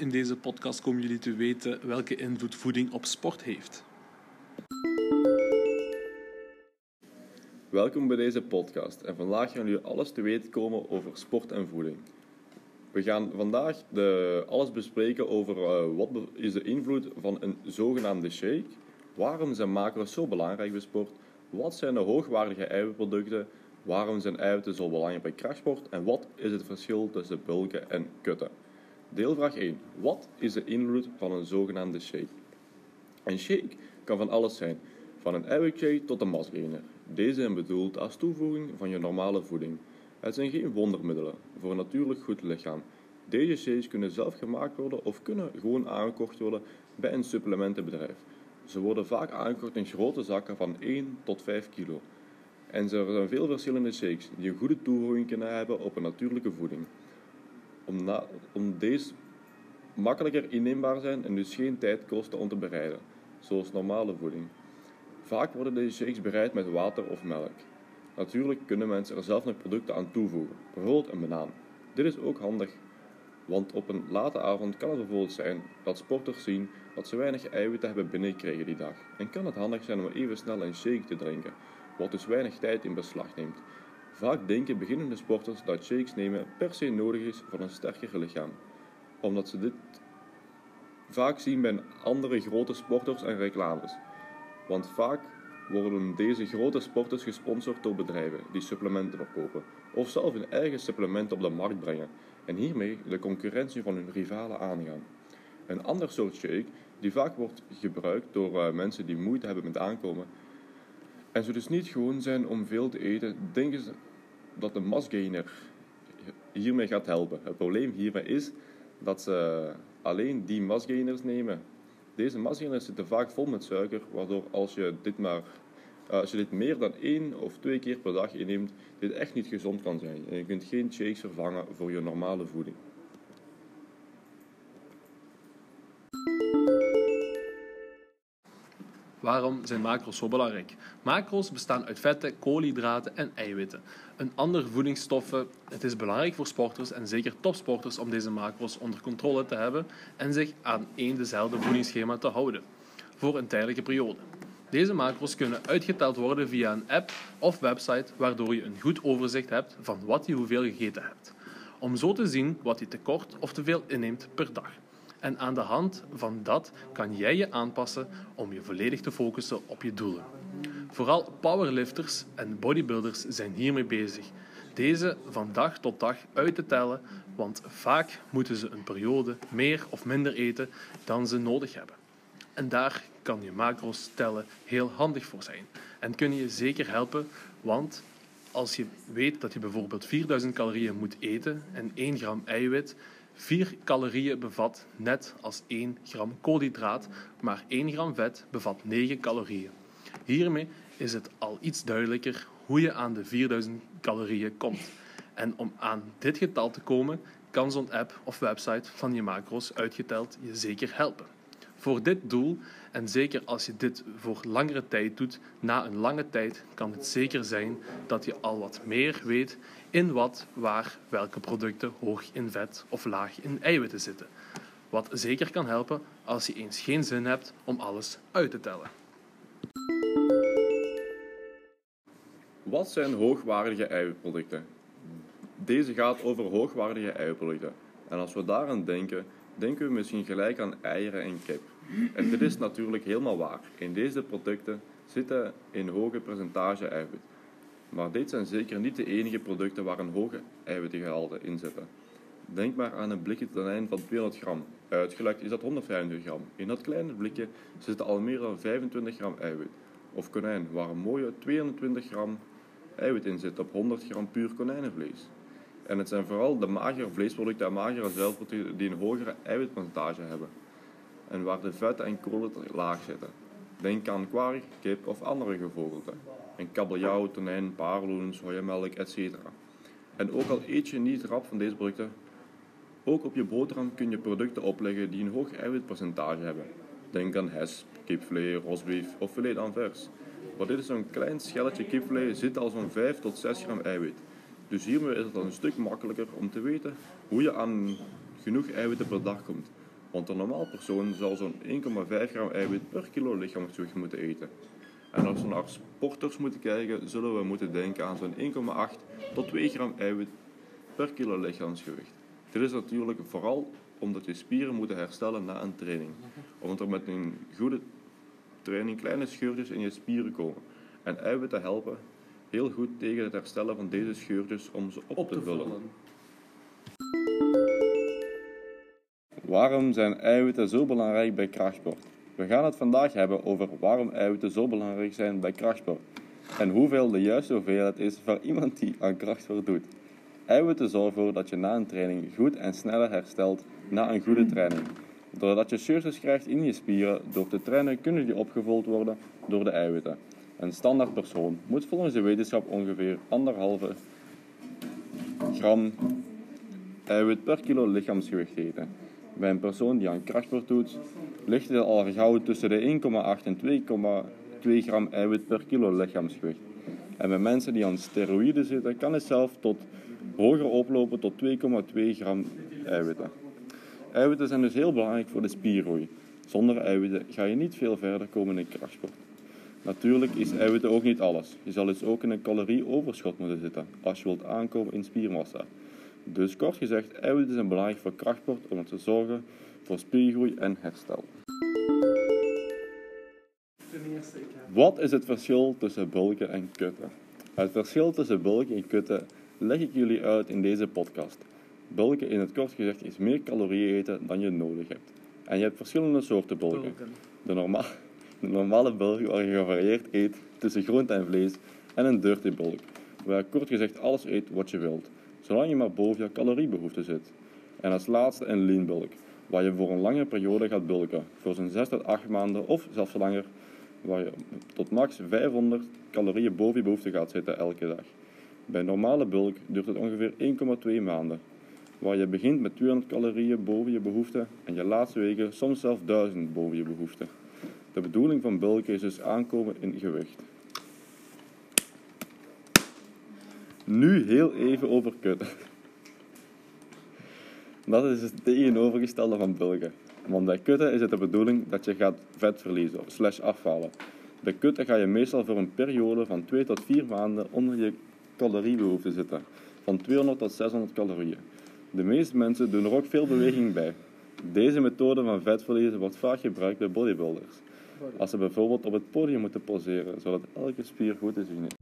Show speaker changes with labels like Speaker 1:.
Speaker 1: In deze podcast komen jullie te weten welke invloed voeding op sport heeft.
Speaker 2: Welkom bij deze podcast en vandaag gaan jullie alles te weten komen over sport en voeding. We gaan vandaag de, alles bespreken over uh, wat is de invloed van een zogenaamde shake, waarom zijn macro's zo belangrijk bij sport, wat zijn de hoogwaardige eiwitproducten, waarom zijn eiwitten zo belangrijk bij krachtsport en wat is het verschil tussen bulken en kutten. Deelvraag 1. Wat is de invloed van een zogenaamde shake? Een shake kan van alles zijn, van een eiwitshake tot een masgainer. Deze zijn bedoeld als toevoeging van je normale voeding. Het zijn geen wondermiddelen voor een natuurlijk goed lichaam. Deze shakes kunnen zelf gemaakt worden of kunnen gewoon aangekocht worden bij een supplementenbedrijf. Ze worden vaak aangekocht in grote zakken van 1 tot 5 kilo. En er zijn veel verschillende shakes die een goede toevoeging kunnen hebben op een natuurlijke voeding. Om, na, om deze makkelijker inneembaar zijn en dus geen tijd kosten om te bereiden, zoals normale voeding. Vaak worden deze shakes bereid met water of melk. Natuurlijk kunnen mensen er zelf nog producten aan toevoegen, bijvoorbeeld een banaan. Dit is ook handig, want op een late avond kan het bijvoorbeeld zijn dat sporters zien dat ze weinig eiwitten hebben binnengekregen die dag. En kan het handig zijn om even snel een shake te drinken, wat dus weinig tijd in beslag neemt. Vaak denken beginnende sporters dat shakes nemen per se nodig is voor een sterker lichaam, omdat ze dit vaak zien bij andere grote sporters en reclames. Want vaak worden deze grote sporters gesponsord door bedrijven die supplementen verkopen of zelf hun eigen supplementen op de markt brengen en hiermee de concurrentie van hun rivalen aangaan. Een ander soort shake die vaak wordt gebruikt door uh, mensen die moeite hebben met aankomen en ze dus niet gewoon zijn om veel te eten, denken ze dat de masgainer hiermee gaat helpen. Het probleem hierbij is dat ze alleen die masgainers nemen deze massageneers zitten vaak vol met suiker, waardoor als je dit maar eh, als je dit meer dan één of twee keer per dag inneemt, dit echt niet gezond kan zijn. Je kunt geen shakes vervangen voor je normale voeding.
Speaker 1: Waarom zijn macro's zo belangrijk? Macro's bestaan uit vetten, koolhydraten en eiwitten. Een andere voedingsstoffen. Het is belangrijk voor sporters en zeker topsporters om deze macro's onder controle te hebben en zich aan één dezelfde voedingsschema te houden voor een tijdelijke periode. Deze macro's kunnen uitgeteld worden via een app of website, waardoor je een goed overzicht hebt van wat je hoeveel gegeten hebt. Om zo te zien wat je tekort of te veel inneemt per dag. En aan de hand van dat kan jij je aanpassen om je volledig te focussen op je doelen. Vooral powerlifters en bodybuilders zijn hiermee bezig. Deze van dag tot dag uit te tellen, want vaak moeten ze een periode meer of minder eten dan ze nodig hebben. En daar kan je macro's tellen heel handig voor zijn. En kun je zeker helpen, want als je weet dat je bijvoorbeeld 4000 calorieën moet eten en 1 gram eiwit, 4 calorieën bevat net als 1 gram koolhydraat, maar 1 gram vet bevat 9 calorieën. Hiermee is het al iets duidelijker hoe je aan de 4000 calorieën komt. En om aan dit getal te komen, kan zo'n app of website van je macro's uitgeteld je zeker helpen. Voor dit doel, en zeker als je dit voor langere tijd doet, na een lange tijd, kan het zeker zijn dat je al wat meer weet in wat, waar, welke producten hoog in vet of laag in eiwitten zitten. Wat zeker kan helpen als je eens geen zin hebt om alles uit te tellen.
Speaker 2: Wat zijn hoogwaardige eiwitproducten? Deze gaat over hoogwaardige eiwitproducten. En als we daaraan denken, denken we misschien gelijk aan eieren en kip. En dit is natuurlijk helemaal waar. In deze producten zitten een hoge percentage eiwit. Maar dit zijn zeker niet de enige producten waar een hoge eiwitgehalte in zitten. Denk maar aan een blikje tonijn van 200 gram. Uitgelekt is dat 125 gram. In dat kleine blikje zitten al meer dan 25 gram eiwit. Of konijn, waar een mooie 22 gram eiwit in zit op 100 gram puur konijnenvlees. En het zijn vooral de magere vleesproducten en magere zuivelproducten die een hogere eiwitpercentage hebben. En waar de vetten en kolen laag zitten. Denk aan kwark, kip of andere gevogelte. En kabeljauw, tonijn, paarloens, sojamelk, etc. En ook al eet je niet rap van deze producten, ook op je boterham kun je producten opleggen die een hoog eiwitpercentage hebben. Denk aan hesp, kipvlees, rosbief of filet d'anvers. Maar dit is zo'n klein schelletje kipvlees zit al zo'n 5 tot 6 gram eiwit. Dus hiermee is het dan een stuk makkelijker om te weten hoe je aan genoeg eiwitten per dag komt. Want een normaal persoon zal zo'n 1,5 gram eiwit per kilo lichaamsgewicht moeten eten. En als we naar sporters moeten kijken, zullen we moeten denken aan zo'n 1,8 tot 2 gram eiwit per kilo lichaamsgewicht. Dit is natuurlijk vooral omdat je spieren moeten herstellen na een training. Omdat er met een goede training kleine scheurtjes in je spieren komen. En eiwitten helpen heel goed tegen het herstellen van deze scheurtjes om ze op, te, vullen. Waarom zijn eiwitten zo belangrijk bij krachtsport? We gaan het vandaag hebben over waarom eiwitten zo belangrijk zijn bij krachtsport. En hoeveel de juiste hoeveelheid is voor iemand die aan krachtsport doet. Eiwitten zorgen ervoor dat je na een training goed en sneller herstelt na een goede training. Doordat je scheurtjes krijgt in je spieren door te trainen, kunnen die opgevuld worden door de eiwitten. Een standaard persoon moet volgens de wetenschap ongeveer 1,5 gram eiwit per kilo lichaamsgewicht eten. Bij een persoon die aan krachtsport doet, ligt het al gauw tussen de 1,8 en 2,2 gram eiwit per kilo lichaamsgewicht. En bij mensen die aan steroïden zitten, kan het zelf tot hoger oplopen tot 2,2 gram eiwitten. Eiwitten zijn dus heel belangrijk voor de spiergroei. Zonder eiwitten ga je niet veel verder komen in krachtsport. Natuurlijk is eiwitten ook niet alles. Je zal dus ook in een calorieoverschot moeten zitten als je wilt aankomen in spiermassa. Dus kort gezegd, eiwitten zijn belangrijk voor krachtsport om te zorgen voor spiergroei en herstel. Wat is het verschil tussen bulken en kutten? Het verschil tussen bulken en kutten leg ik jullie uit in deze podcast. Bulken in het kort gezegd is meer calorieën eten dan je nodig hebt. En je hebt verschillende soorten bulken. De, norma de normale bulk waar je gevarieerd eet tussen groente en vlees en een dirty bulk, waar je kort gezegd alles eet wat je wilt, zolang je maar boven je caloriebehoefte zit. En als laatste een lean bulk, waar je voor een lange periode gaat bulken, voor zo'n 6 tot 8 maanden of zelfs langer, waar je tot max 500 calorieën boven je behoefte gaat zitten elke dag. Bij normale bulk duurt het ongeveer 1,2 maanden, waar je begint met 200 calorieën boven je behoefte en je laatste weken soms zelfs 1000 boven je behoefte. De bedoeling van bulken is dus aankomen in gewicht. Nu heel even over kutten. Dat is het tegenovergestelde van bulken. Want bij kutten is het de bedoeling dat je gaat vet verliezen, slash afvallen. Bij kutten ga je meestal voor een periode van 2 tot 4 maanden onder je caloriebehoefte zitten, van 200 tot 600 calorieën. De meeste mensen doen er ook veel beweging bij. Deze methode van vetverliezen wordt vaak gebruikt bij bodybuilders. Als ze bijvoorbeeld op het podium moeten poseren, zodat elke spier goed te zien is.